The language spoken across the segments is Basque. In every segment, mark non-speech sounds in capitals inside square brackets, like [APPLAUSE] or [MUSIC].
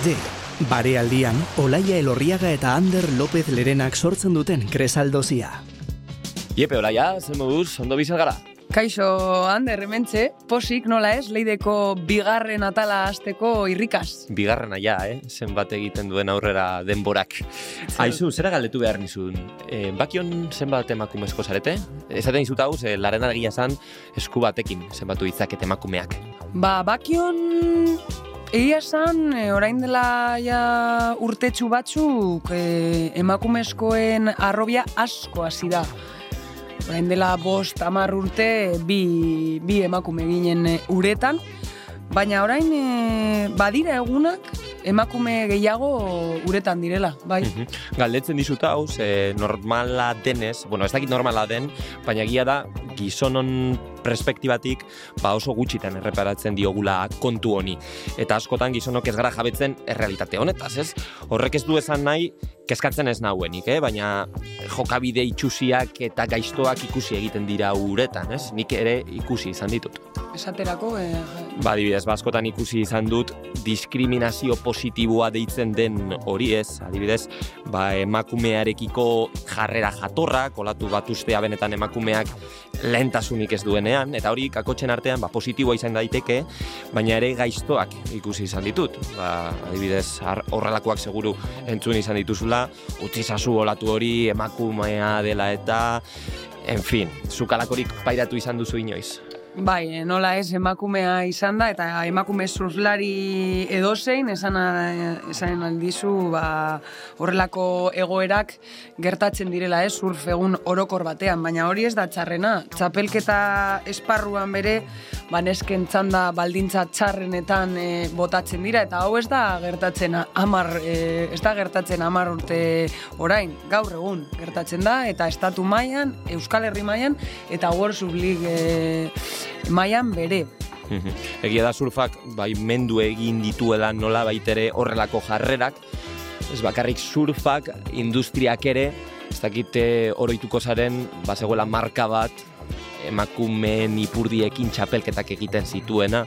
Leide, bare aldian, Olaia Elorriaga eta Ander López Lerenak sortzen duten kresaldozia. Iepe, Olaia, zen moduz, ondo bizal gara? Kaixo, Ander, hementxe, posik nola ez, leideko bigarren atala azteko irrikaz. Bigarrena ja, eh? zenbat egiten duen aurrera denborak. Aizu, zera galdetu behar nizun? E, bakion zenbat emakumezko zarete? Ezaten izut hau, ze laren argia zan esku batekin zenbatu izaket emakumeak. Ba, bakion egia esan, e, orain dela ja urtetxu batzuk e, emakumezkoen arrobia asko hasi da. Orain dela bost amar urte bi, bi emakume ginen e, uretan, baina orain e, badira egunak emakume gehiago uretan direla, bai. Mhm. Galdetzen dizut hau, ze normala denez, bueno, ez dakit normala den, baina egia da gizonon perspektibatik ba oso gutxitan erreparatzen diogula kontu honi. Eta askotan gizonok ez gara jabetzen errealitate honetaz, ez? Horrek ez du esan nahi kezkatzen ez nauenik, eh? baina jokabide itxusiak eta gaiztoak ikusi egiten dira uretan, ez? Nik ere ikusi izan ditut. Esaterako, e, Ba, adibidez, ba, askotan ikusi izan dut diskriminazio positiboa deitzen den hori ez, adibidez, ba, emakumearekiko jarrera jatorra, kolatu bat ustea benetan emakumeak lehentasunik ez duenean, eta hori kakotxen artean ba, positiboa izan daiteke, baina ere gaiztoak ikusi izan ditut. Ba, adibidez, horrelakoak seguru entzun izan dituzula, utzi zazu olatu hori emakumea dela eta, en fin, zukalakorik pairatu izan duzu inoiz. Bai, eh, nola ez emakumea izan da, eta emakume surflari edozein, esan, esan aldizu, ba, horrelako egoerak gertatzen direla, ez, surf egun orokor batean, baina hori ez da txarrena. Txapelketa esparruan bere, ba, nesken txanda baldintza txarrenetan eh, botatzen dira, eta hau ez da gertatzen amar, eh, ez da gertatzen amar urte orain, gaur egun gertatzen da, eta estatu mailan, Euskal Herri mailan, eta World League eh, mailan bere. [LAUGHS] Egia da surfak bai mendu egin dituela nola baitere horrelako jarrerak, ez bakarrik surfak industriak ere, ez dakite oroituko zaren, bazegoela marka bat, emakumeen ipurdiekin txapelketak egiten zituena,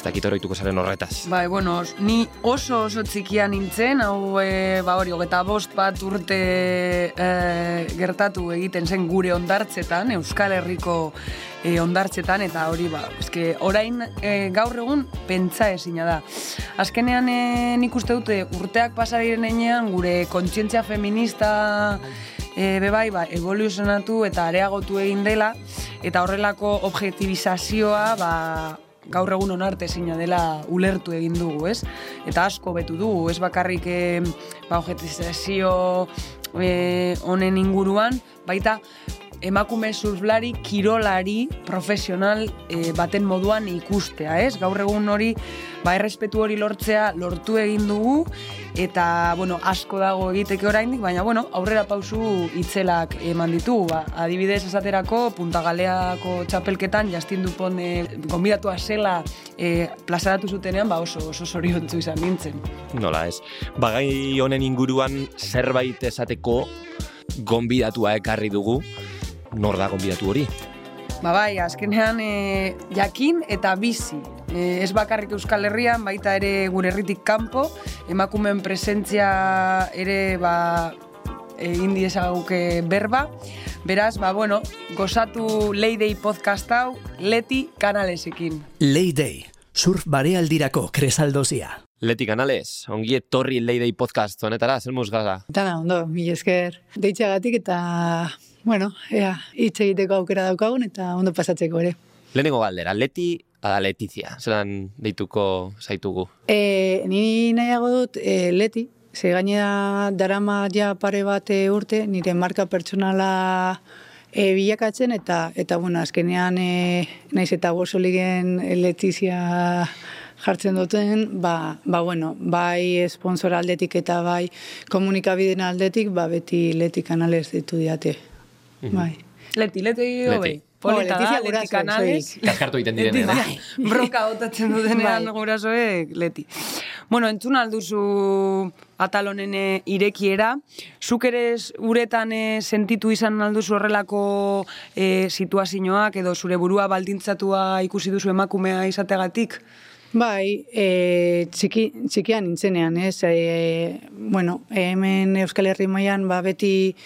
ez dakit oroituko zaren horretaz. Bai, bueno, ni oso oso txikia nintzen, hau, e, ba hori, hogeta bost bat urte e, gertatu egiten zen gure ondartzetan, Euskal Herriko e, ondartzetan, eta hori, ba, eske, orain e, gaur egun pentsa ezina da. Azkenean e, nik uste dute urteak pasa direnean gure kontzientzia feminista e, bebai, ba, evoluzionatu eta areagotu egin dela, eta horrelako objektibizazioa, ba, gaur egun onarte ezina dela ulertu egin dugu, ez? Eta asko betu dugu, ez bakarrik e, ba, objektibizazio e, honen inguruan, baita emakume surflari, kirolari, profesional e, baten moduan ikustea, ez? Gaur egun hori, ba, errespetu hori lortzea lortu egin dugu, eta, bueno, asko dago egiteke oraindik, baina, bueno, aurrera pausu itzelak eman ditugu, ba, adibidez esaterako, Punta Galeako txapelketan, Justin Dupont e, gonbidatua zela e, plazaratu zutenean, ba, oso, oso zoriontzu izan nintzen. Nola ez. Bagai honen inguruan zerbait esateko gonbidatua ekarri dugu, nor da gonbidatu hori? Ba bai, azkenean e, jakin eta bizi. E, ez bakarrik Euskal Herrian, baita ere gure herritik kanpo, emakumeen presentzia ere ba, egin diezaguke berba. Beraz, ba, bueno, gozatu Leidei podcast hau Leti kanalesekin. Leide, surf barealdirako kresaldozia. Leti Canales, ongi etorri Leidei podcast honetara, zer muz gara? Dana, ondo, mi esker. Deitxagatik eta, bueno, ea, hitz egiteko aukera daukagun eta ondo pasatzeko ere. Lehenengo galdera, Leti ada Letizia, zelan deituko zaitugu. E, ni nahiago dut e, leti, ze gainera darama ja pare bat e, urte, nire marka pertsonala e, bilakatzen eta, eta bueno, azkenean e, naiz eta gozo ligen letizia jartzen duten, ba, ba bueno, bai sponsor aldetik eta bai komunikabideen aldetik, ba beti leti kanales ditu diate. Bai. Leti, leti, Leti. hobei. Polita da, Leti kanales. [LAUGHS] Kaskartu egiten direnean, eh? [LAUGHS] Broka botatzen dutenean Bai. gurasoek leti. Bueno, entzun alduzu atal honen eh, irekiera. Zuk ere uretan eh, sentitu izan alduzu horrelako eh, situazioak edo zure burua baldintzatua ikusi duzu emakumea izategatik? Bai, e, txiki, txikian nintzenean, ez? E, bueno, hemen Euskal Herri mailan ba, beti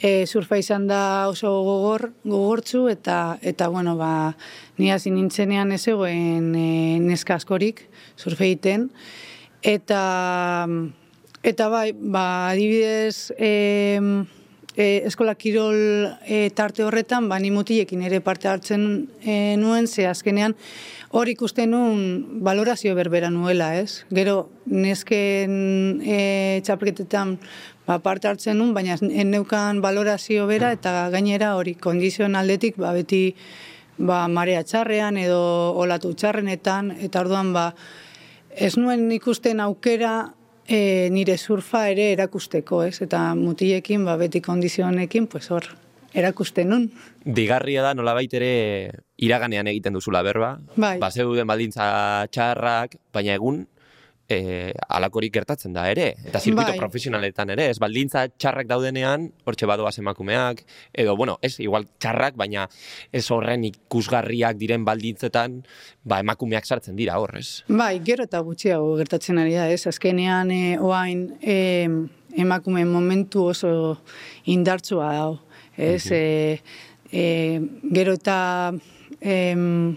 e, surfa izan da oso gogor, gogortzu, eta, eta bueno, ba, ni hasi nintzenean ez egoen e, neska askorik surfa egiten. Eta, eta bai, ba, adibidez, e, e, eskola kirol e, tarte horretan, ba, ni mutiekin ere parte hartzen e, nuen, ze azkenean, hor ikusten nuen valorazio berbera nuela, ez? Gero, nesken e, txapelketetan ba, parte hartzen nun, baina neukan valorazio bera eta gainera hori kondizion aldetik ba, beti ba, marea txarrean edo olatu txarrenetan eta orduan ba, ez nuen ikusten aukera e, nire surfa ere erakusteko, ez? Eta mutiekin ba, beti kondizionekin, pues hor, erakusten nun. Digarria da nola ere iraganean egiten duzula berba. Bai. Ba, zeuden baldintza txarrak, baina egun e, alakorik gertatzen da ere, eta zirkuito Bai. profesionaletan ere, ez baldintza txarrak daudenean, hortxe badoaz emakumeak, edo, bueno, ez, igual txarrak, baina ez horren ikusgarriak diren baldintzetan, ba, emakumeak sartzen dira hor, ez? Bai, gero eta gutxiago gertatzen ari da, ez? Azkenean, e, oain, e, emakume momentu oso indartsua dago, ez? e, e, gero eta em,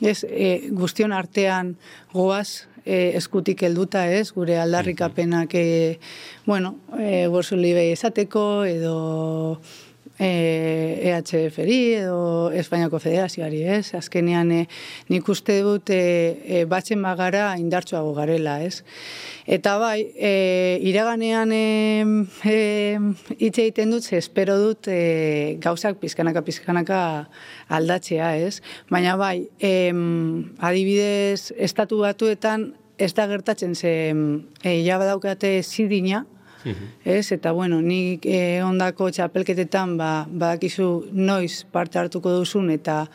ez, e, guztion artean goaz e, eskutik helduta ez, gure aldarrikapenak e, bueno, e, borzulibe esateko edo e, EHF-eri edo Espainiako Federazioari, ez? Azkenean e, nik uste dut e, e, batzen bagara indartsuago garela, ez? Eta bai, e, iraganean e, e, hitz egiten dut, espero dut e, gauzak pizkanaka pizkanaka aldatzea, ez? Baina bai, e, adibidez, estatu batuetan ez da gertatzen ze e, ja badaukate zidina, Ez, eta bueno, nik eh, ondako txapelketetan ba, badakizu noiz parte hartuko duzun eta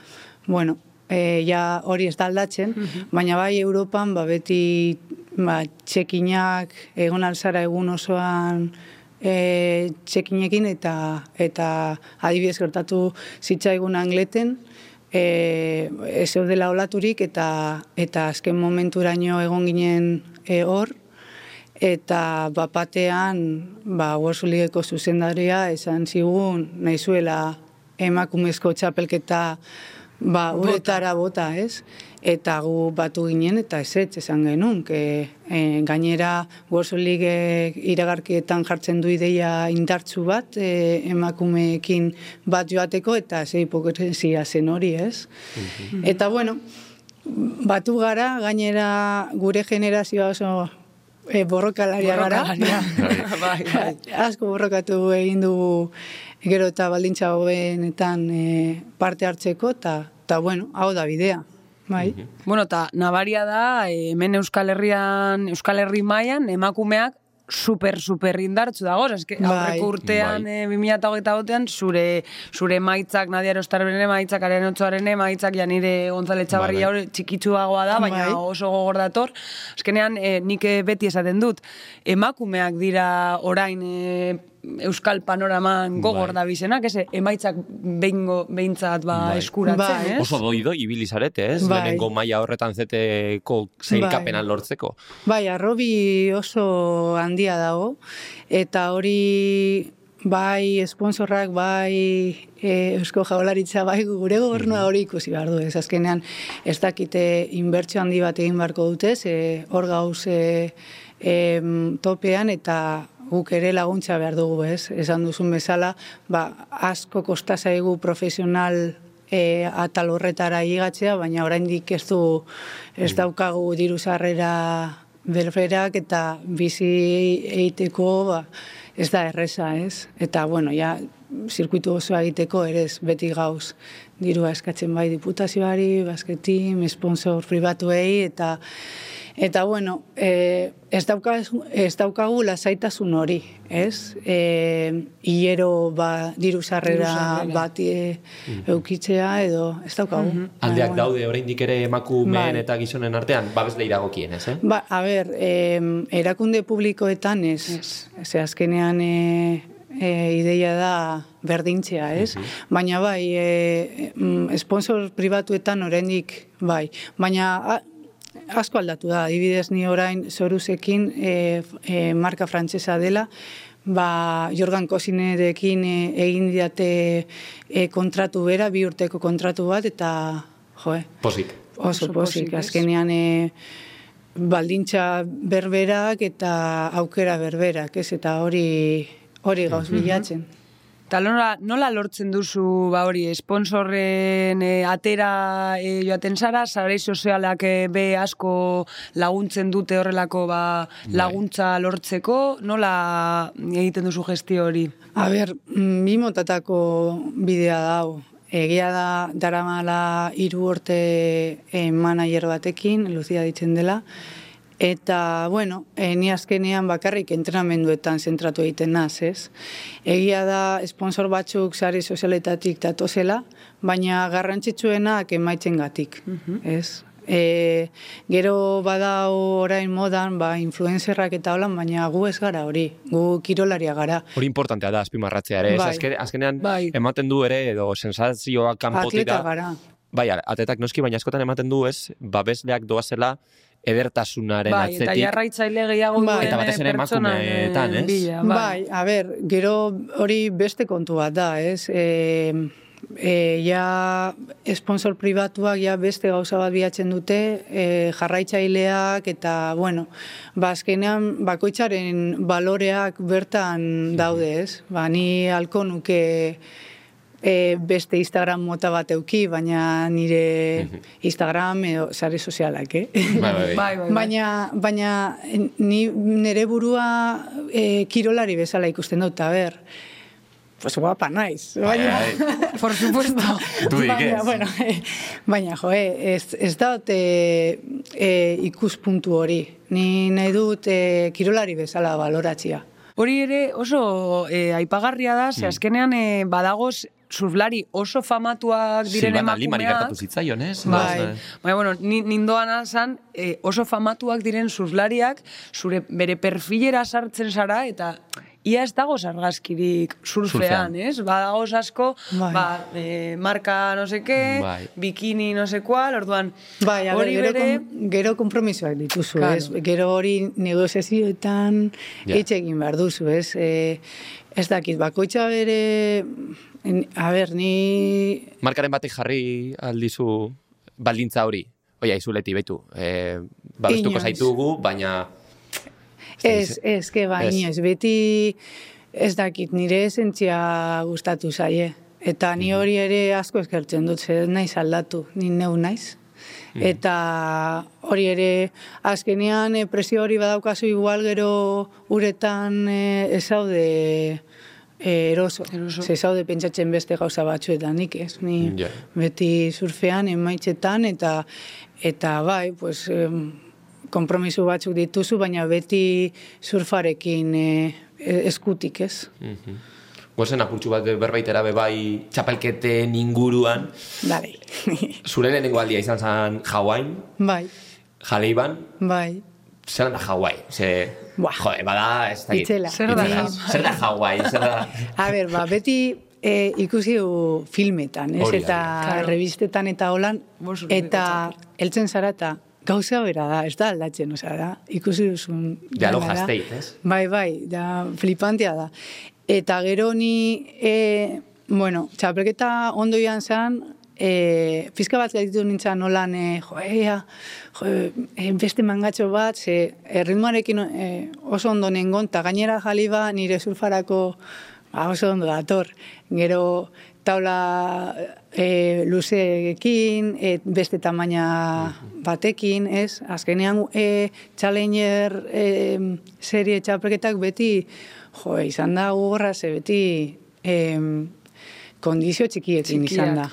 bueno, eh, ja hori ez da aldatzen, baina bai Europan ba, beti ba, txekinak egon alzara egun osoan e, txekinekin eta eta adibidez gertatu zitzaigun angleten e, ez zeudela olaturik eta eta azken momenturaino egon ginen e, hor eta bapatean ba World zuzendaria esan zigun naizuela emakumezko txapelketa ba uretara bota, ez? Eta gu batu ginen eta ezetz esan genuen, que e, gainera League iragarkietan jartzen du ideia indartzu bat e, emakumeekin bat joateko eta ze hipokresia zen hori, ez? Eta bueno, batu gara, gainera gure generazioa oso e, borrokalaria gara. [LAUGHS] bai, bai. Asko borrokatu egin dugu gero eta baldintza hobenetan e, parte hartzeko, eta eta bueno, hau da bidea. Bai. Bueno, eta nabaria da, eh, hemen Euskal Herrian, Euskal Herri mailan emakumeak super, super indartzu dago, eske Bai. aurreko urtean, Bai. eh, 2008 batean, zure, zure maitzak, Nadia Erostarren emaitzak, Aren Otsoaren emaitzak, ja nire Gonzale Txabarri Bai, bai. txikitsuagoa da, baina Bai. oso gogor dator. Azkenean, eh, nik eh, beti esaten dut, emakumeak dira orain eh, Euskal panoraman gogor Bai. da bizenak, ez, emaitzak behingo, behintzat ba, Bai. eskuratzen, Bai. ez? Oso doido ibili zarete, ez? Bai. Lehenengo maila horretan zeteko zeilkapenan lortzeko. Bai, arrobi oso handia dago, eta hori bai esponsorrak, bai e, Eusko Jaularitza, bai gure gobernua hori ikusi behar du, ez azkenean ez dakite inbertsio handi bat egin beharko dute, ze hor gauz e, topean eta guk ere laguntza behar dugu, ez? Esan duzun bezala, ba, asko kosta zaigu profesional e, atal horretara igatzea, baina oraindik ez du ez daukagu diru sarrera berberak eta bizi egiteko ba, ez da erresa, ez? Eta, bueno, ja, zirkuitu osoa egiteko ere ez beti gauz dirua eskatzen bai diputazioari, basketim, sponsor pribatuei, eta Eta bueno, e, ez, daukagu, ez daukagu lasaitasun hori, ez? E, hilero ba, diru sarrera bat e, eukitzea edo ez daukagu. Aldeak Baina, daude oraindik ere emakumeen Bai. eta gizonen artean, babesle iragokien, ez, eh? Ba, a ber, eh, erakunde publikoetan ez, ze azkenean e, e, ideia da berdintzea, ez? Baina bai, e, mm, sponsor pribatuetan oraindik bai. Baina a, asko aldatu da, adibidez ni orain zoruzekin e, e, marka frantsesa dela, ba, Jordan Kosinerekin e, egin diate e, kontratu bera, bi urteko kontratu bat, eta, joe, Posik. oso, Oso pozik, azkenean e, baldintza berberak eta aukera berberak, ez, eta hori hori gauz bilatzen. Eta nola, nola lortzen duzu ba hori, esponsorren e, atera e, joaten zara, sare sozialak e, be asko laguntzen dute horrelako ba, laguntza lortzeko, nola egiten duzu gestio hori? A ber, mm, bi motatako bidea dau. Egia da, daramala hiru urte eh, manager batekin, Lucia ditzen dela, eta, bueno, eh, ni azkenean bakarrik entrenamenduetan zentratu egiten naz, ez? Egia da, sponsor batzuk sare sozialetatik datozela, baina garrantzitsuenak emaitzen gatik, ez? E, gero badau orain modan, ba, influencerrak eta holan, baina gu ez gara hori, gu kirolaria gara. Hori importantea da azpimarratzea ere, ez? Bai. Azke- azkenean Bai. ematen du ere edo sensazioa kanpotik Atleta da. gara. Bai, atletak noski baina askotan ematen du, ez? Babesleak doazela edertasunaren Bai, eta atzetik. jarraitzaile gehiago Bai. duen Eta batez ere pertsonan, emakumeetan, eh, ez? bila, Bai, a ber, gero hori beste kontu bat da, ez? E, e, ja sponsor pribatuak ja beste gauza bat bilatzen dute, e, jarraitzaileak eta, bueno, ba, azkenean bakoitzaren baloreak bertan daude, ez? Ba, ni halko nuke e, beste Instagram mota bat euki, baina nire Instagram edo sare sozialak, eh? Bai, bai, bai. Bai, bai, bai. Baina, baina ni nire burua e, kirolari bezala ikusten dut, a ber, pues guapa naiz. Baina, Bai, [LAUGHS] Por supuesto. Baina, bueno, eh, baina, jo, eh, ez, ez dut e, e, ikuspuntu hori. Ni nahi dut e, kirolari bezala baloratzia. Hori ere oso e, aipagarria da, Mm. ze azkenean e, badagoz surflari oso famatuak diren Silvana Limari emakumeak. gertatu zitzaion, ez? Bai. Baina, bueno, ni, nindoan azan, e, oso famatuak diren surflariak, zure bere perfilera sartzen zara, eta ia ez dago sargazkirik surfean, ez? Badagoz asko, Bai. ba, e, marka no seke, Bai. bikini no se cual, orduan, Bai, hori gero, bere... kom- gero kompromisoak dituzu, Claro. ez? Gero hori negoziazioetan hitz egin behar duzu, ez? E, ez dakit, bakoitza bere... A ber, ni... Markaren batek jarri aldizu baldintza hori. Oia, izuleti, betu. E, babestuko Inoiz. zaitugu, baina... Ez, ez, que ba, Ez. inoiz, beti ez dakit, nire esentzia gustatu zaie. Eta ni hori ere asko eskertzen dut, zer naiz aldatu, ni neu naiz. Eta hori ere, azkenean eh, presio hori badaukazu igual gero uretan eh, ez eh, eroso. Eroso. Ze zaude pentsatzen beste gauza batzuetan nik ez. Ni Ja. beti surfean, emaitzetan, eta eta bai, pues, em, kompromiso batzuk dituzu, baina beti surfarekin eh, eskutik, ez? Mhm. Gozen apurtxu bat berbaitera be bai txapelketen inguruan. Dale. [LAUGHS] Zure lehenengo aldia izan zen Hawaii, bai, Jaleiban, bai. Zer da Hawaii? Ze, Buah. jode, bada, ez da Itzela. Zer da? Zer da Hawaii? Zer da... A ber, ba, beti e, ikusi du filmetan, ez? Eta Claro. revistetan eta holan, eta heltzen zara eta gauza bera da, ez da aldatzen, osea, da, ikusi duzun... Da. State, ez? Bai, bai, da, flipantea da. Eta gero ni, e, bueno, txapelketa ondo joan zen, e, pizka bat gaitu nintzen nolan, e, jo, ea, jo, e, beste mangatxo bat, ze erritmoarekin e, oso ondo nengon, eta gainera jaliba nire surfarako ba, oso ondo dator. Gero taula e, luzeekin, e, beste tamaina batekin, ez? Azkenean e, Challenger e, serie txapelketak beti, jo, izan da gogorra, ze beti e, kondizio txikiekin izan da.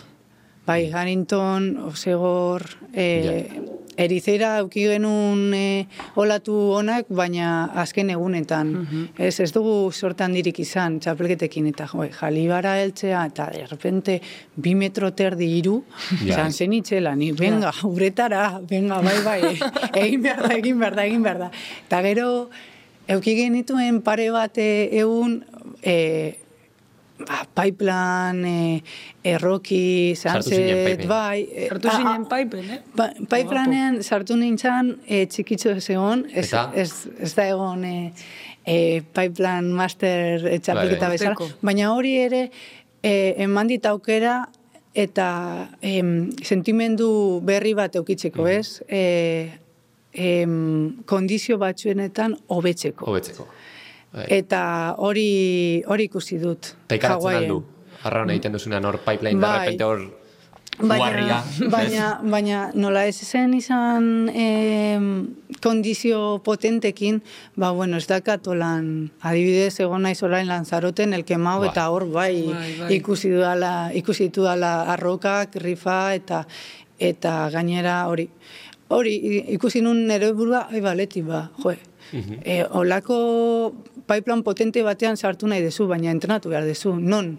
Bai, Harrington, Osegor, e, Ja. Erizera auki genuen e, olatu onak, baina azken egunetan. ez, ez dugu sorte handirik izan, txapelketekin, eta jo, jalibara heltzea, eta de repente, bi metro terdi iru, Ja. izan zen itxela, ni, venga, uretara, venga, bai, bai, egin behar da, egin behar da, egin behar da. Eta gero, euki genituen pare bat eh, egun, e, ba, pipeline, e, erroki, pipeline. bai. e, Sartu zinen a- paipen, eh? Ba, pipelinean sartu nintzen e, txikitxo ez egon, ez, Eta? ez, ez da egon e, e, pipeline master e, txapelketa Bai, bai. bezala, baina hori ere e, eman dit aukera eta em, sentimendu berri bat eukitzeko, ez? E, em, kondizio batzuenetan hobetzeko. Hobetzeko. Bai. Eta hori hori ikusi dut. Taikaratzen Hawaiian. aldu. Arraun egiten duzunean hor pipeline, de Bai. repente hor Baina, [LAUGHS] baina, baina nola ez zen izan eh, kondizio potentekin, ba, bueno, ez dakat olan, adibidez, egon naiz orain lanzaroten elkemau, Bai. eta hor, bai, Bai, bai. ikusi dudala, ikusi dudala arrokak, rifa, eta eta gainera hori. Hori, ikusi nun nire burua, ai, baleti, ba, joe. E, olako pipeline potente batean sartu nahi dezu, baina entrenatu behar dezu, non?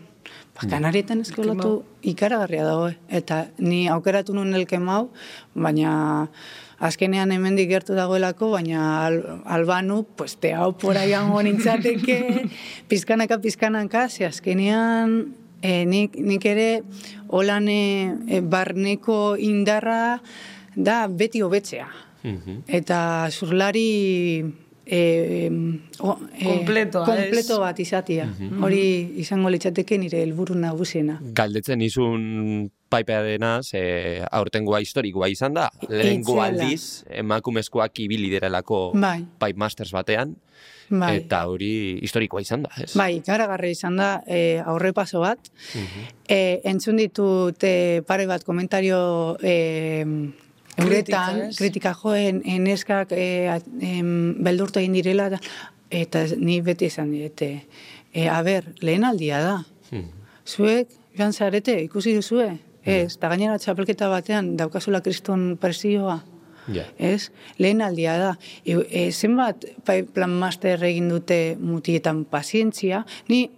Ba, kanarietan eskolatu ikaragarria dago, eh? eta ni aukeratu nun elkemau, baina azkenean hemendik gertu dagoelako, baina al, albanu, pues te hau pora jango nintzateke, [LAUGHS] pizkanaka, pizkanaka, ze azkenean e, nik, nik ere holan e, barneko indarra da beti hobetzea. Mhm. Eta zurlari e, o, e, Konpletoa, kompleto ez? bat izatia. Hori izango litzateke nire helburu nagusiena. Galdetzen izun paipea dena, ze aurtengoa historikoa izan da. Lehengo Itzela. aldiz, emakumezkoak ibili direlako Bai. Pipe Masters batean, Bai. eta hori historikoa izan da, ez? Bai, ikaragarri izan da e, aurrepaso bat. e, entzun ditut e, pare bat komentario e, euretan, Kritika, joen, eneskak e, at- em, beldurtu egin direla, da, eta ni beti esan diete, e, a ber, lehen aldia da. Mhm. Zuek, joan zarete, ikusi duzue, ez, eta gainera txapelketa batean daukazula kriston presioa, Ja. ez? Lehen aldia da. E, e, zenbat plan master egin dute mutietan pazientzia, ni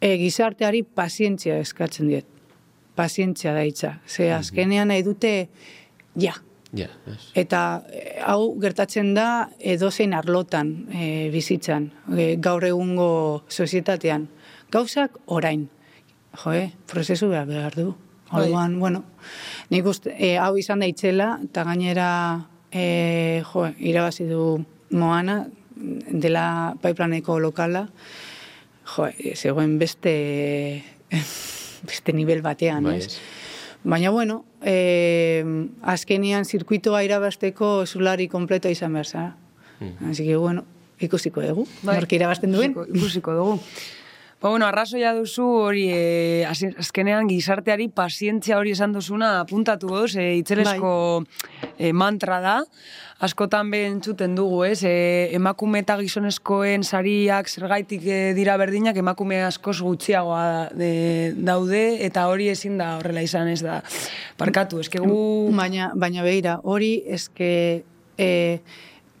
e, gizarteari pazientzia eskatzen diet. Pazientzia da hitza. Ze azkenean nahi dute, ja. Ja, ez. Eta e, hau gertatzen da edozein arlotan e, bizitzan, e, gaur egungo sozietatean. Gauzak orain. Jo, eh, prozesu behar behar du. Bai. Orduan, bueno, nik uste, e, hau izan da itzela, eta gainera, e, jo, irabazi du Moana, dela paiplaneko lokala, jo, e, zegoen beste, [LAUGHS] beste nivel batean, Bai, ez. Baina, bueno, eh, azkenian zirkuitoa irabasteko zulari kompleto izan behar zara. Mm. Así que, bueno, ikusiko dugu, Bai. nork irabazten duen. Ikusiko, ikusiko dugu. [LAUGHS] Ba, bueno, arrazoia duzu hori e, azkenean gizarteari pazientzia hori esan duzuna apuntatu goz, e, itzelesko e, mantra da. Askotan be entzuten dugu, ez? E, emakume eta gizonezkoen sariak zergaitik e, dira berdinak, emakume askoz gutxiagoa de, daude, eta hori ezin da horrela izan ez da. Parkatu, eske. Baina, baina behira, hori eske e,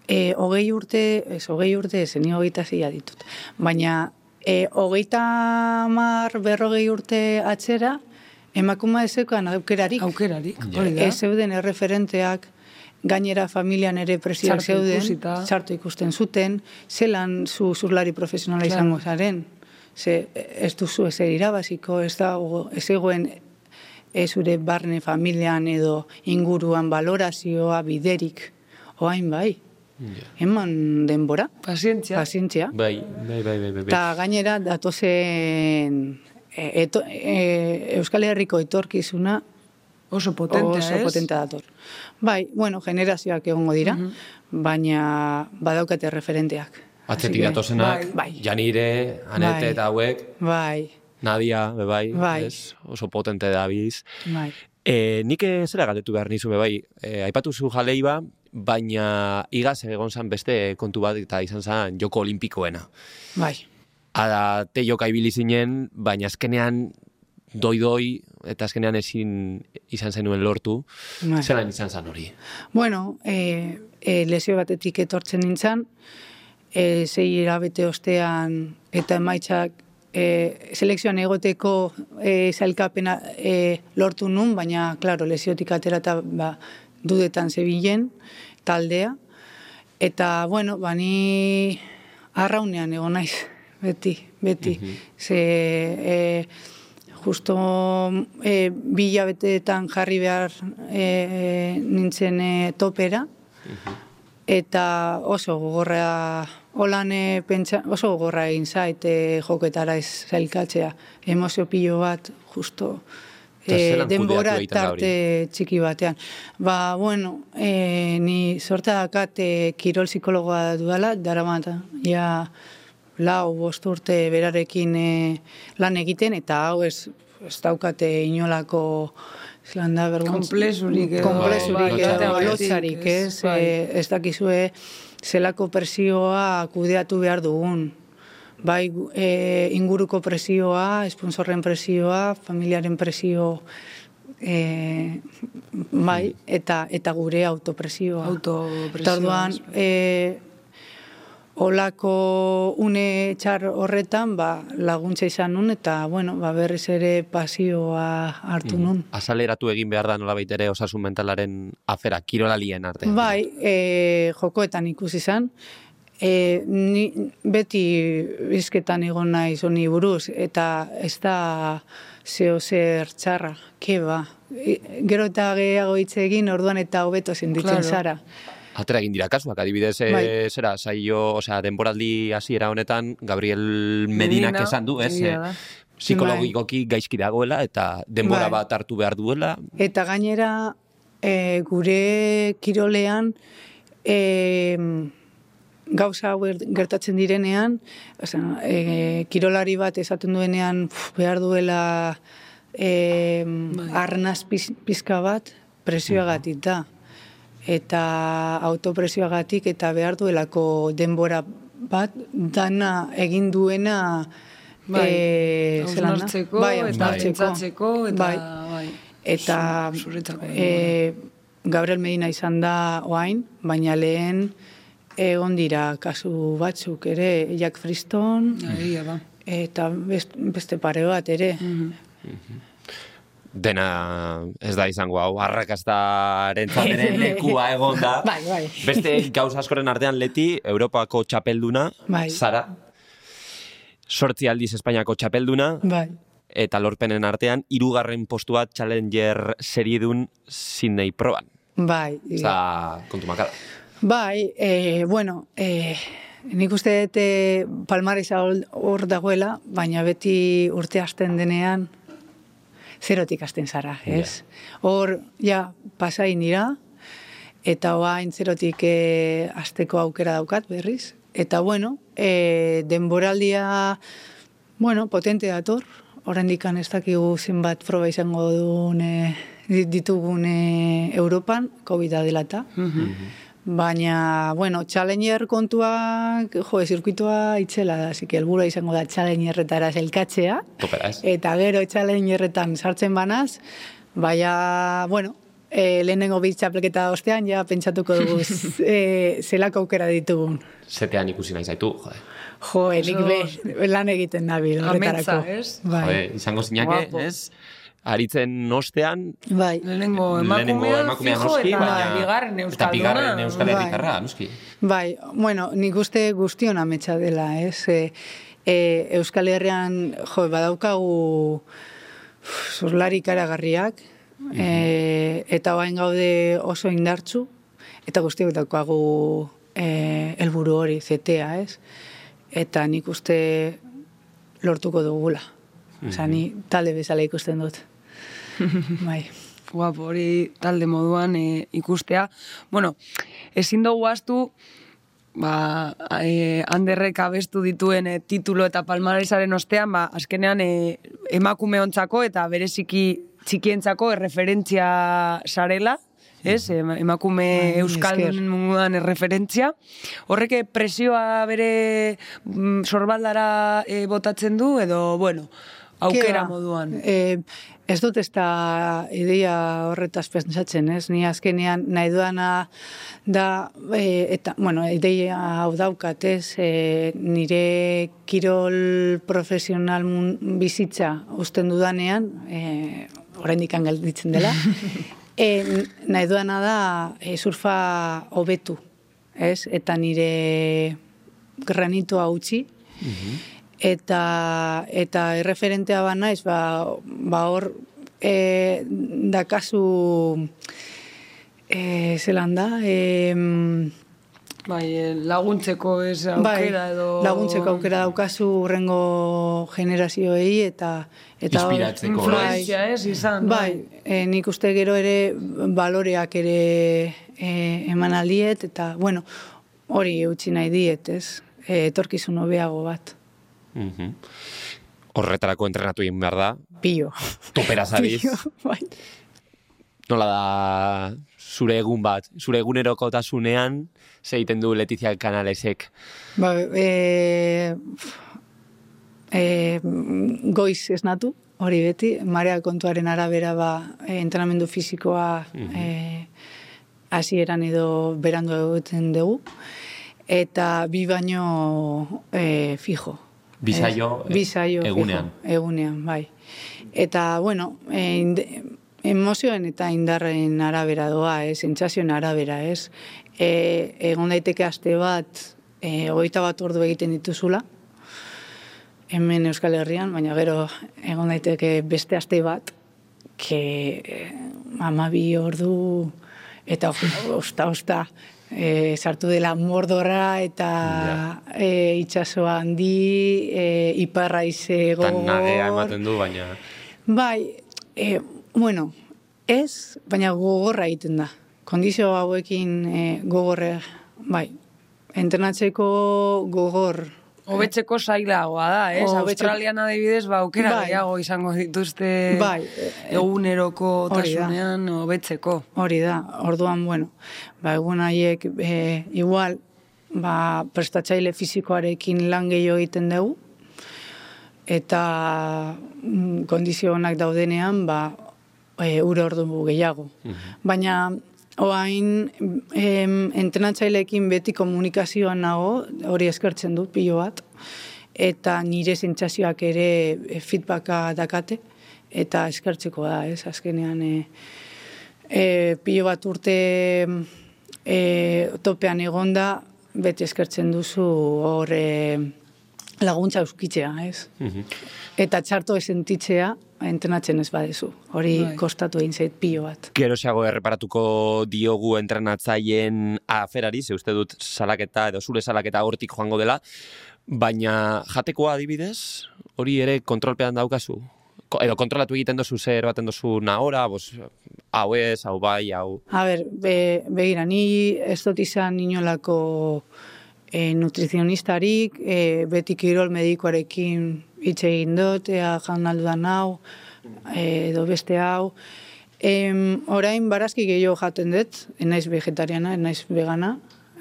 e, hogei urte, ez hogei urte, ez, ni hogeita zila ditut. Baina e, hogeita mar berrogei urte atzera, emakuma ezekoan aukerarik. Aukerarik, Ja. hori da. Ez zeuden erreferenteak, gainera familian ere presioak zeuden, ikusita. txarto ikusten zuten, zelan zu zurlari profesionala Claro. izango zaren. Ze ez duzu ezer irabaziko, ez dago, ez egoen ez zure barne familian edo inguruan valorazioa biderik. Oain bai, Ja. eman denbora, Pazientzia. pazientzia. Bai, bai, bai, bai, bai. Eta gainera datozen e, eto, e, Euskal Herriko etorkizuna Oso potentea, oso ez? potente dator. Bai, bueno, generazioak egongo dira, Mhm. baina badaukate referenteak. Atzetik que- datozenak, Bai. Janire, Anete Bai. eta hauek, Bai, Nadia, be bai, Bai. ez? Oso potente da biz. bai. E, nik eh, zera galdetu behar nizu, be bai, e, aipatu zu jalei ba, baina igaz egon zan beste kontu bat eta izan zan joko olimpikoena. Bai. Ada, te joka ibili zinen, baina azkenean doi-doi, eta azkenean ezin izan zenuen lortu. bai. Zelan izan zan hori? Bueno, e, e, lesio batetik etortzen nintzen, e, zei hilabete ostean eta emaitzak e, selekzioan egoteko e, zailkapena e, lortu nun, baina, klaro, lesiotik atera eta ba, dudetan zebilen taldea. Eta, bueno, bani arraunean egon naiz beti, beti. Ze, e, justo e, bila beteetan jarri behar e, nintzen e, topera, eta oso gogorra holan e, pentsa, oso gogorra egin zait e, joketara ez zailkatzea. Emozio pilo bat, justo, e, denbora tarte txiki batean. Ba, bueno, e, ni sorta dakat e, kirol psikologoa dudala, daramat, ja, lau, bost urte berarekin e, lan egiten, eta hau ez, ez daukate inolako zelan da, berguntz- Konplexurik edo, Konplexurik bai, lotxarik, lotxarik, ez, ez, bai. ez dakizue zelako presioa kudeatu behar dugun. Bai, e, inguruko presioa, sponsorren presioa, familiaren presio, e, bai, eta eta gure autopresioa. Autopresioa, Eta orduan, e, olako une txar horretan, ba, laguntza izan nun, eta, bueno, ba, berriz ere pasioa hartu nun. Azaleratu egin behar da nolabait ere osasun mentalaren afera, kirolalien artean. Bai, e, jokoetan ikusi izan. E, ni, beti bizketan egon naiz honi buruz, eta ez da zeo zer txarra, ke ba. E, gero eta gehiago hitz egin, orduan eta hobeto sentitzen Claro. zara. Atera egin dira kasuak, adibidez, e, Bai. zera, saio, osea, denboraldi hasiera honetan, Gabriel Medinak Medina, esan du, ez, egia eh, psikologikoki gaizki dagoela, eta denbora Bai. bat hartu behar duela, Eta gainera, e, gure kirolean, e, gauza hau ger- gertatzen direnean, osea, e, kirolari bat esaten duenean uf, behar duela e, arnaz piz, pizka bat presioagatik da. Eta autopresioagatik eta behar duelako denbora bat dana egin duena Bai, e, zelan bai, eta hausnartzeko. pentsatzeko eta bai. bai. Eta Zu- zuretzako e, Gabriel Medina izan da oain, baina lehen egon dira kasu batzuk ere, Jack Friston, da. eta best, beste pare bat ere. Mhm. dena ez da izango hau, arrakastaren ere [LAUGHS] lekua egon da. [LAUGHS] Bai, bai. Beste gauza askoren artean leti, Europako txapelduna, Bai. Zara, sortzi aldiz Espainiako txapelduna, Bai. eta lorpenen artean, hirugarren postua Challenger seriedun Sydney proban. Bai. Osa, kontu makala. Bai, e, bueno, e, nik uste dut e, hor- dagoela, baina beti urte hasten denean zerotik hasten zara, ez? Hor, ja, pasain dira, eta oain zerotik e, hasteko aukera daukat berriz. Eta bueno, e, denboraldia, bueno, potente dator, oraindik ez dakigu zenbat proba izango duen e, ditugun e, Europan, COVID dela eta. Baina, bueno, Challenger kontuak, jo, zirkuitoa itzela da, así que helburua izango da Challengerretara zelkatzea, eta gero Challengerretan sartzen banaz, baina, bueno, e, lehenengo bit txapelketa ostean, ja pentsatuko dugu [LAUGHS] e, zelako aukera ditugun. Zetean ikusi nahi zaitu, jode. Jo, enik be, lan egiten nabil horretarako. Ametsa, ez? Bai, Jode, izango zinake, ez? Aritzen ostean, bai. Lehenengo emakumea, emakumea fijo, noski, eta baina... bigarren Eta euskalduna. bigarren euskal Bai. herritarra, noski. Bai, bueno, nik uste guztion ametsa dela, ez? E, e, Euskal Herrian, jo, badaukagu uf, zurlari karagarriak, e, eta bain gaude oso indartzu, eta guztiok daukagu e, helburu hori, zetea, ez? Eta nik uste lortuko dugula. Osa, ni talde bezala ikusten dut. [LAUGHS] bai. Guapo, hori talde moduan e, ikustea. Bueno, ezin dugu astu, ba, e, handerrek abestu dituen e, titulo eta palmaresaren ostean, ba, azkenean e, emakume ontzako eta bereziki txikientzako erreferentzia sarela, ez? Ema- Emakume Bai, euskaldun munduan erreferentzia. Horrek presioa bere mm, sorbaldara e, botatzen du, edo, bueno, aukera Ke moduan. E, ez dut ez da ideia horretaz pentsatzen, ez? Ni azkenean nahi duana da, e, eta, bueno, ideia hau daukat, ez? E, nire kirol profesional bizitza usten dudanean, e, oraindik gelditzen dela, [LAUGHS] e, nahi duana da e, surfa hobetu, ez? Eta nire granitoa utzi, eta eta erreferentea ba naiz, ba, ba hor e, dakazu e, zelan da, e, Bai, laguntzeko ez aukera bai, edo... laguntzeko aukera daukazu urrengo generazioei eta eta Inspiratzeko, ez? Izan. Bai, e, nik uste gero ere baloreak ere e, eman aldiet, eta, bueno, hori utzi nahi diet, ez? E, etorkizun hobeago bat. Mhm. Horretarako entrenatu egin behar da, Pio. toperaz abiz. [LAUGHS] Pio, bai. Nola da zure egun bat, zure egunerokotasunean, ze egiten du Letizia Kanalesek. Ba, e, e, goiz esnatu, hori beti, marea kontuaren arabera ba, e, entrenamendu fisikoa e, hasieran edo berandu egiten dugu, eta bi baino e, fijo. Bi saio, Ez, bi saio egunean. Fijo, egunean, bai. Eta, bueno, e, emozioen eta indarren arabera doa, ez, sentsazioen arabera, ez. E, egon daiteke aste bat, e, hogeita bat ordu egiten dituzula, hemen Euskal Herrian, baina gero egon daiteke beste aste bat, ke eh, amabi ordu eta osta, osta, e, sartu dela mordorra eta e, itxasoa handi, e, iparra ize Tan nagea ematen du, baina... Bai, e, bueno, ez, baina gogorra egiten da. Kondizio hauekin e, gogorre, bai, entrenatzeko gogor, Hobetzeko zailagoa da, ez? Hobetzeko- Australian adibidez, ba, aukera Bai. gehiago izango dituzte Bai. eguneroko tasunean hobetzeko. Hori da, orduan, bueno, ba, egun haiek, e, igual, ba, prestatzaile fizikoarekin lan gehiago egiten dugu, eta mm, kondizio onak daudenean, ba, e, ura ordu gehiago. Baina, oain, em, entrenatzaileekin beti komunikazioan nago, hori eskertzen dut pilo bat, eta nire sentsazioak ere e, feedbacka dakate, eta eskertzeko da, ez, azkenean, e, e, pilo bat urte e, topean egonda, beti eskertzen duzu hor e, laguntza euskitzea, ez? Mhm. Eta txarto esentitzea entrenatzen ez badezu. Hori Bai. kostatu egin zait pilo bat. Geroxeago erreparatuko diogu entrenatzaileen aferari, ze uste dut salaketa edo zure salaketa hortik joango dela, baina jatekoa adibidez, hori ere kontrolpean daukazu? Ko- edo kontrolatu egiten dozu zer baten dozu nahora, bos, hau ez, hau bai, hau... A ber, be, begira, ni ez dut izan inolako e, nutrizionistarik, e, beti kirol medikoarekin hitz egin dut, ea jan aldudan hau, edo beste hau. Em, orain barazki gehiago jaten dut, enaiz vegetariana, enaiz vegana,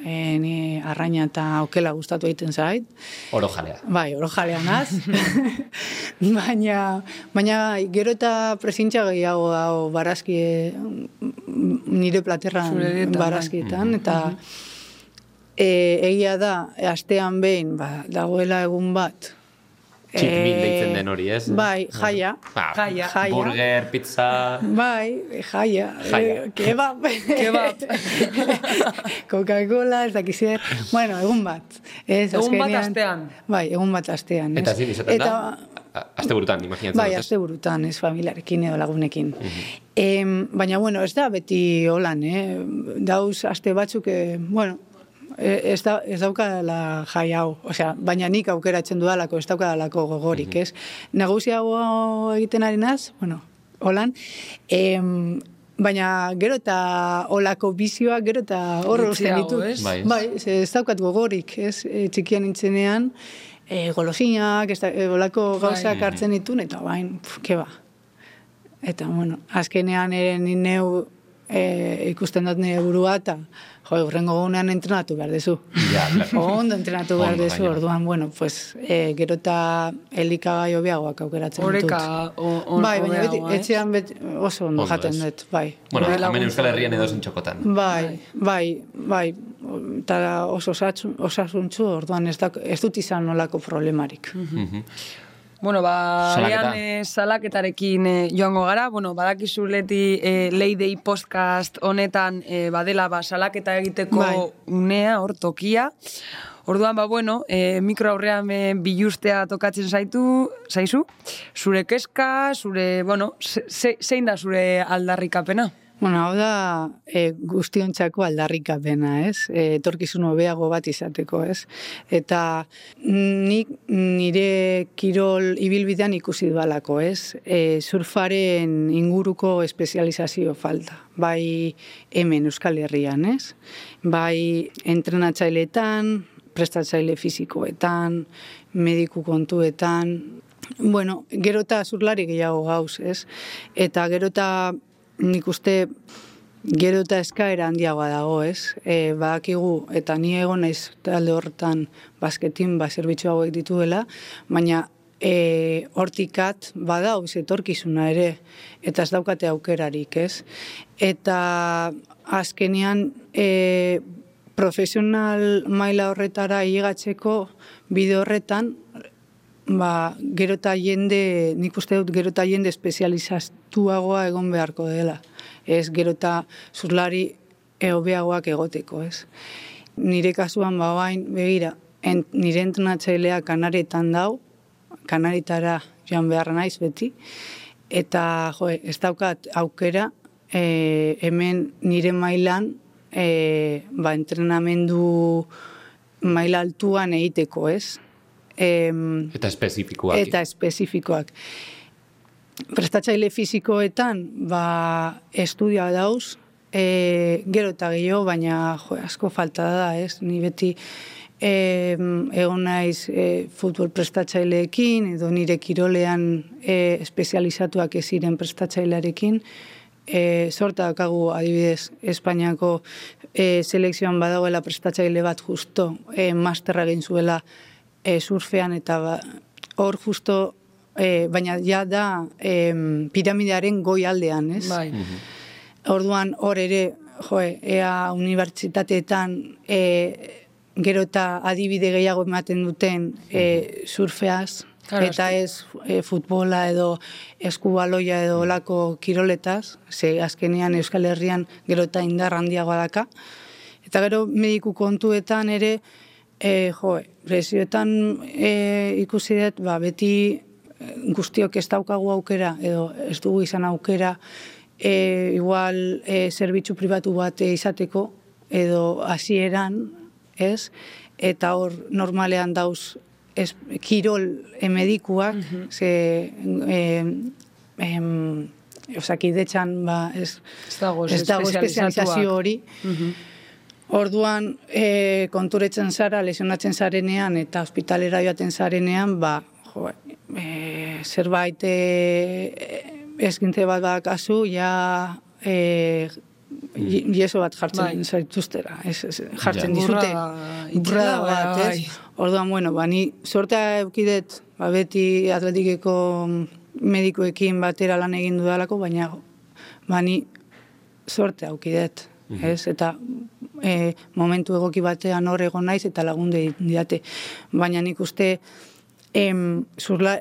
e, ni arraina eta okela gustatu egiten zait. Oro jalea. Bai, oro jalean naz. [LAUGHS] baina, baina gero eta presintza gehiago dago barazki nire platerran bai. barazkietan, eta e, egia da, astean behin, ba, dagoela egun bat. Cheat meal eh, deitzen den hori, ez? Bai, jaia. Ah, Jaia. Jaia. Burger, pizza... Bai, jaia. Jaia. Eh, kebab. Kebab. [LAUGHS] Coca-Cola, ez dakiz zer. Bueno, egun bat. Ez, Egun bat azkenean- astean. Bai, egun bat astean. ez? Eta zin izaten Eta, da? Aste burutan, imaginatzen Bai, aste burutan, ez familiarekin edo lagunekin. Em, baina, bueno, ez da beti holan, eh? Dauz aste batzuk, eh, bueno, ez, da, ez daukadala jai hau. Osea, baina nik aukeratzen dudalako, ez daukadalako gogorik, ez? Nagusiago egiten ari naz, bueno, holan, em, baina gero eta olako bizioak, gero eta horro uzten Gutxiago, ditu. ez? Bai. Bai, ez daukat gogorik, ez? E, txikian nintzenean, e, golosinak, ez da, e, olako gauzak hartzen ditun, eta bain, pf, ke ba. Eta, bueno, azkenean ere ni neu e, ikusten dut nire burua, eta, jo, urrengo gunean entrenatu behar dezu. Ja, [LAUGHS] claro. Ondo entrenatu behar Ondo, dezu, orduan, bueno, pues, e, gero eta elikagai hobiagoak aukeratzen ditut. Oreka o- o- Bai, baina beti, ez? etxean beti oso ondo jaten dut, bai. Bueno, hemen. Euskal Herrian edo txokotan. Bai, bai, bai, eta oso osasuntzu, orduan ez, da, ez dut izan nolako problemarik. Mhm. Bueno, ba, Salaketa. eh, salaketarekin eh, joango gara, bueno, badakizu leti eh, Leidei podcast honetan eh, badela ba, salaketa egiteko Bai. unea, hor tokia. Orduan, ba, bueno, e, mikro aurrean e, bilustea tokatzen zaitu, zaizu, zure keska, zure, bueno, ze, zein da zure aldarrikapena? Bueno, hau da e, guztiontzako aldarrikapena, ez? E, torkizun hobeago bat izateko, ez? Eta nik nire kirol ibilbidean ikusi dualako, ez? E, surfaren inguruko espezializazio falta. Bai hemen Euskal Herrian, ez? Bai entrenatzaileetan, prestatzaile fizikoetan, mediku kontuetan, bueno, gero eta zurlari gehiago gauz, ez? Eta gero eta nik uste gero eta eskaera handiagoa dago, ez? E, badakigu, eta ni egon naiz talde horretan basketin, ba, zerbitzu hauek dituela, baina e, hortikat badau etorkizuna ere, eta ez daukate aukerarik, ez? Eta azkenean e, profesional maila horretara higatzeko bide horretan, ba, gero eta jende, nik uste dut gero eta jende espezializatuagoa egon beharko dela. Ez gero eta zurlari eobeagoak egoteko, ez. Nire kasuan ba bain, begira, ent, nire entrenatzailea kanaretan dau, kanaritara joan beharra naiz beti, eta jo, ez daukat aukera e, hemen nire mailan e, ba, entrenamendu maila altuan egiteko, ez? Em, eta espezifikoak. Eta espezifikoak. Prestatzaile fizikoetan, ba, estudia dauz, e, gero eta gehiago, baina jo, asko falta da, ez? Ni beti e, egon naiz e, futbol prestatzaileekin, edo nire kirolean e, espezializatuak ez ziren prestatzailearekin, e, sorta dakagu adibidez Espainiako e, selekzioan badagoela prestatzaile bat justo e, masterra egin zuela e, surfean eta ba, hor justo e, baina ja da e, piramidearen goi aldean, ez? Bai. Orduan hor ere, joe, ea unibertsitateetan e, gero eta adibide gehiago ematen duten e, surfeaz, Claro, eta ez e, futbola edo eskubaloia edo olako kiroletaz, ze azkenean Euskal Herrian gero eta indar handiagoa daka. Eta gero mediku kontuetan ere, E, jo, presioetan e, ikusi dut, ba, beti e, guztiok ez daukagu aukera, edo ez dugu izan aukera, e, igual e, zerbitzu pribatu bat izateko, edo hasieran ez, eta hor normalean dauz ez, kirol emedikuak, mm -hmm. ze e, em, osakidetxan ba, ez, ez dago, ez dago espezializazio hori, mm Orduan, e, konturetzen zara, lesionatzen zarenean eta hospitalera joaten zarenean, ba, jo, e, zerbait e, eskintze bat bat kasu, ja e, jeso bat jartzen bai. zaituztera. Ez, ez, jartzen ja. dizute. Burra bat, ez? Bai. Orduan, bueno, ba, ni sortea eukidet, ba, beti atletikeko medikoekin batera lan egin dudalako, baina ba, ni sortea eukidet. Mm ez? Eta e, momentu egoki batean hor egon naiz eta lagunde diate. Baina nik uste em, zurla,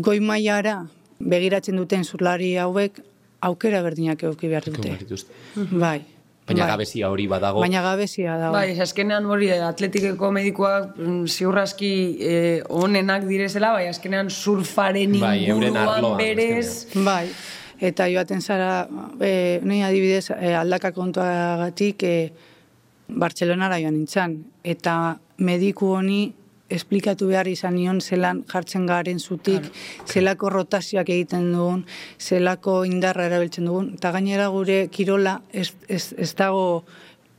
goi maiara begiratzen duten zurlari hauek aukera berdinak egoki behar dute. Bai. Baina bai. gabezia hori badago. Baina gabezia dago. Bai, azkenean hori atletikeko medikoak mm, ziurraski eh, onenak direzela, bai, azkenean surfaren bai, inguruan berez. Bai, eta joaten zara, e, nahi adibidez, e, aldaka kontuagatik e, Bartxelonara joan nintzen, eta mediku honi esplikatu behar izan nion zelan jartzen garen zutik, zelako rotazioak egiten dugun, zelako indarra erabiltzen dugun, eta gainera gure kirola ez, ez, ez dago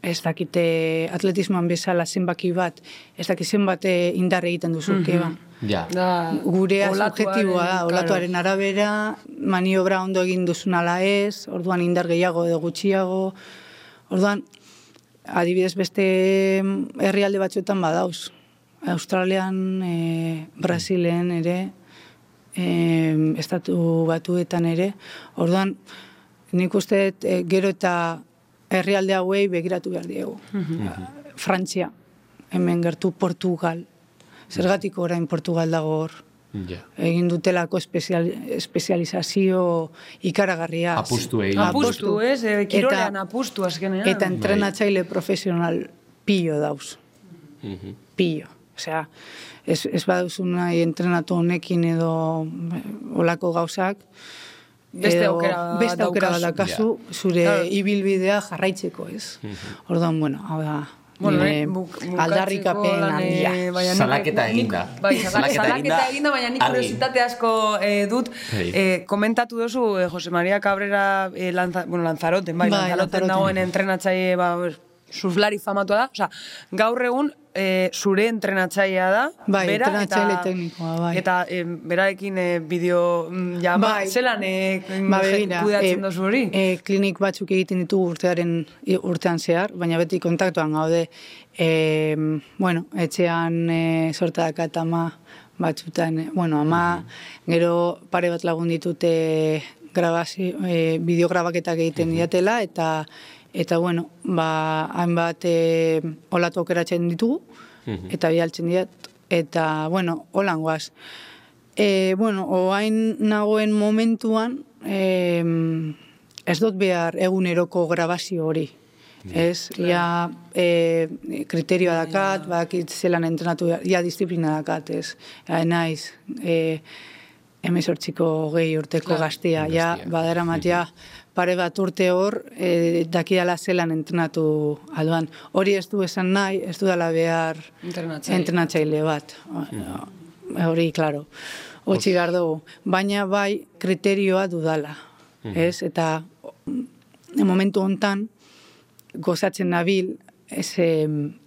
ez dakite atletismoan bezala zenbaki bat, ez dakit zenbat indar egiten duzu, mm -hmm. Ja. Da, gure subjektiboa da, olatuaren arabera, maniobra ondo egin duzun ala ez, orduan indar gehiago edo gutxiago, orduan, adibidez beste herrialde batzuetan badauz. Australian, e, Brasilen ere, e, estatu batuetan ere, orduan, nik uste e, gero eta herrialde hauei begiratu behar diegu. Mm Frantzia, hemen gertu Portugal, zergatik orain Portugal dago hor. Yeah. Egin dutelako espezial, espezializazio ikaragarria. Apustu egin. Apustu, ez? E, kirolean apustu azkenean. Eta entrenatzaile profesional pillo dauz. Mm pillo. Osea, ez, ez baduzu nahi entrenatu honekin edo eh, olako gauzak, Beste edo aukera beste aukera daukazu. daukazu, zure Claro. ibilbidea jarraitzeko, ez? Orduan, bueno, hau da, Bueno, eh, buk- aldarrikapen eh, handia. baina nik- Salaketa eginda. Bai, salaketa, eginda, baina nik kuriositate asko eh, dut. Bai. Eh, komentatu duzu, eh, Jose Maria Cabrera eh, lanza, bueno, Lanzaroten, bai, Bai, Lanzaroten Lanzaroten. dagoen entrenatzaile, ba, surflari famatua da. Osea, gaur egun eh, zure entrenatzailea da. Bai, bera, entrenatzaile eta- teknikoa, bai. Eta eh, berarekin eh, bideo mm, jama, Bai. zelan eh, Ba, begira, eh, duzu hori? eh, klinik batzuk egiten ditugu urtearen urtean zehar, baina beti kontaktuan gaude, eh, bueno, etxean eh, sorta dakat ama batzutan, eh, bueno, ama, gero pare bat lagun ditute grabazio, eh, bideograbaketak egiten diatela, eta eta bueno, ba, hainbat eh, olatu aukeratzen ditugu, eta bialtzen diat, eta, bueno, holan guaz. E, bueno, oain nagoen momentuan, e, ez dut behar eguneroko grabazio hori. Ez, ja e, kriterioa dakat, bakit zelan entrenatu, ja disiplina dakat, ez. Ja, naiz, e, emezortziko gehi urteko Claro. gaztia, ja, badara ja, pare bat urte hor, e, dakidala zelan entrenatu alduan. Hori ez du esan nahi, ez du dala behar Entrenatzaile. entrenatzaile bat. Hori, claro, hotxi behar dugu. Baina bai kriterioa dudala, ez? Eta mm, momentu hontan gozatzen nabil, ez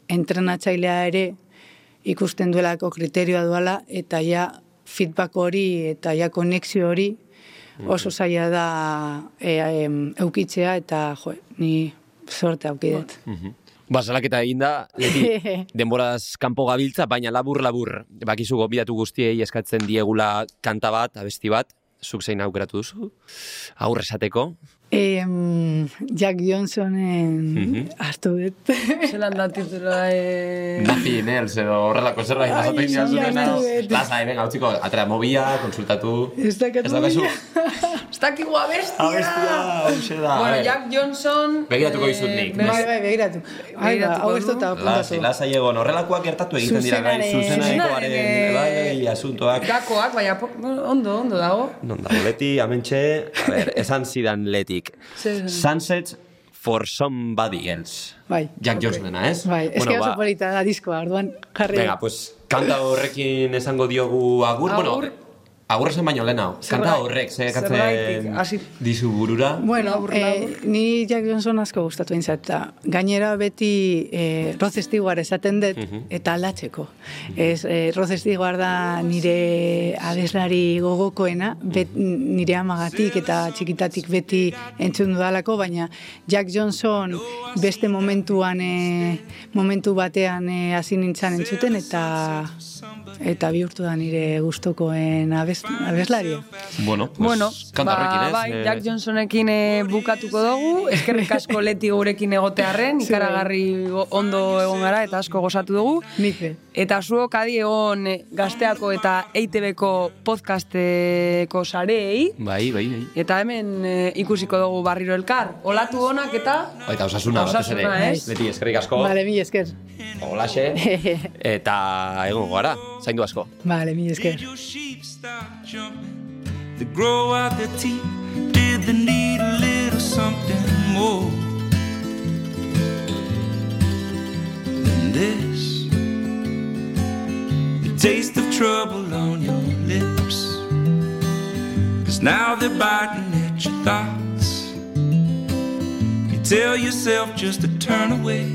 entrenatzailea ere ikusten duelako kriterioa duala, eta ja feedback hori eta ja konexio hori oso zaila da e, em, eukitzea, eta jo, ni sorte aukidet. Ba, salaketa eginda, leti, [LAUGHS] denboraz kanpo gabiltza, baina labur-labur, bakizu gobidatu guztiei eskatzen diegula kanta bat, abesti bat, zuk zein aukeratu duzu, aurre esateko. Em, Jack Johnsonen hartu dut. [LAUGHS] Zelan da titula... Eh... Nothing else, edo horrelako zerbait, Ai, jasoten ja, jazunena. ja, Lasai, venga, utziko, atera mobia, konsultatu. Ez dakat Ez daukazu? Ez dakigu abestia! Abestia, hauxe da. Bueno. Jack Johnson... Begiratuko dizut nik. Bai, bai, begiratu. Ai, ba, Begiratuko hau ez du. dut apuntatu. lasai egon, horrelakoak gertatu egiten dira bai, eh, bai, asuntoak. Gakoak, baina ondo, ondo dago. Non dago, leti, amentxe, a ver, esan zidan letik. Zer- Sunsets for somebody else. Bai. Jack Johnsona, ez? Bai, ez Bueno, que oso ba, polita da diskoa, orduan jarri. Venga, pues, kanta horrekin esango diogu agur. Agur. Bueno, agur esan baino lehenago. Kanta horrek, ze katzen hasi- dizu burura. Bueno, Labur, eh, labur. ni Jack Johnson asko gustatu eintzat, eta gainera beti eh, Rod Stewart esaten dut, eta aldatzeko. Ez, eh, Rod Stewart da nire abeslari gogokoena, bet, nire amagatik eta txikitatik beti entzun dudalako, baina Jack Johnson beste momentuan, eh, momentu batean eh, hasi nintzen entzuten, eta eta bihurtu da nire gustokoen abes, abeslaria. Bueno, pues, Bueno, ba, bai, Eh, Jack Johnsonekin eh, bukatuko dugu, eskerrik asko [LAUGHS] leti gurekin egotearren, ikaragarri ondo egon gara eta asko gozatu dugu. Nik. Eta zuok adi egon eh, gazteako eta EITB-ko podcasteko sareei, Bai, bai, bai. eta hemen ikusiko dugu barriro elkar. Olatu honak eta... Eta osasuna, batez ere. Osasuna, ez? Leti, eskerrik asko. Vale, mi esker. Olaxe. [LAUGHS] Eta egon gara, zaindu asko. Vale, mi esker. your sheep stop jumping? To grow out their teeth, did they need a little something more than this? The taste of trouble on your lips. Cause now they're biting at your thoughts. You tell yourself just to turn away,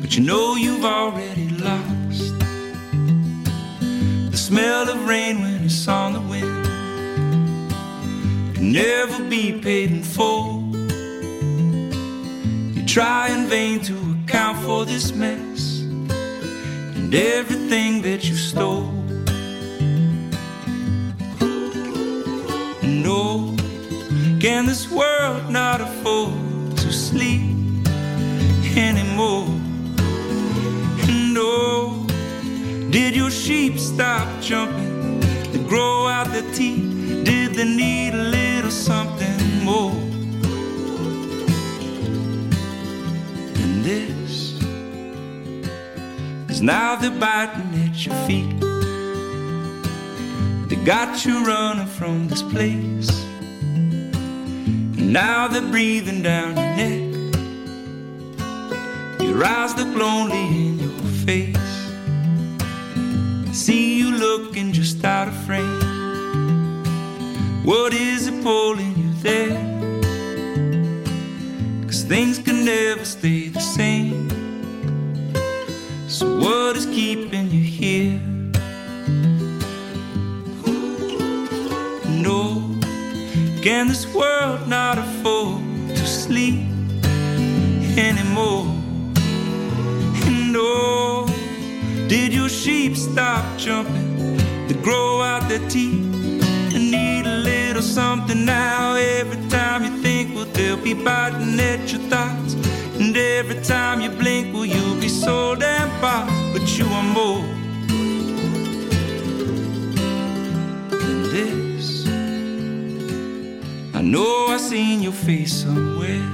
but you know you've already smell of rain when it's on the wind can never be paid in full. You try in vain to account for this mess and everything that you stole. No, can this world not afford to sleep anymore? No. Did your sheep stop jumping to grow out their teeth? Did they need a little something more than this? Is now they're biting at your feet. They got you running from this place. And now they're breathing down your neck. Your eyes look lonely in your face. See you looking just out of frame. What is it pulling you there? Cause things can never stay the same. So, what is keeping you here? No, can this world not afford to sleep anymore? And oh, did your sheep stop jumping to grow out their teeth? And need a little something now every time you think, well, they'll be biting at your thoughts. And every time you blink, well, you'll be so damn far, but you are more than this. I know I seen your face somewhere.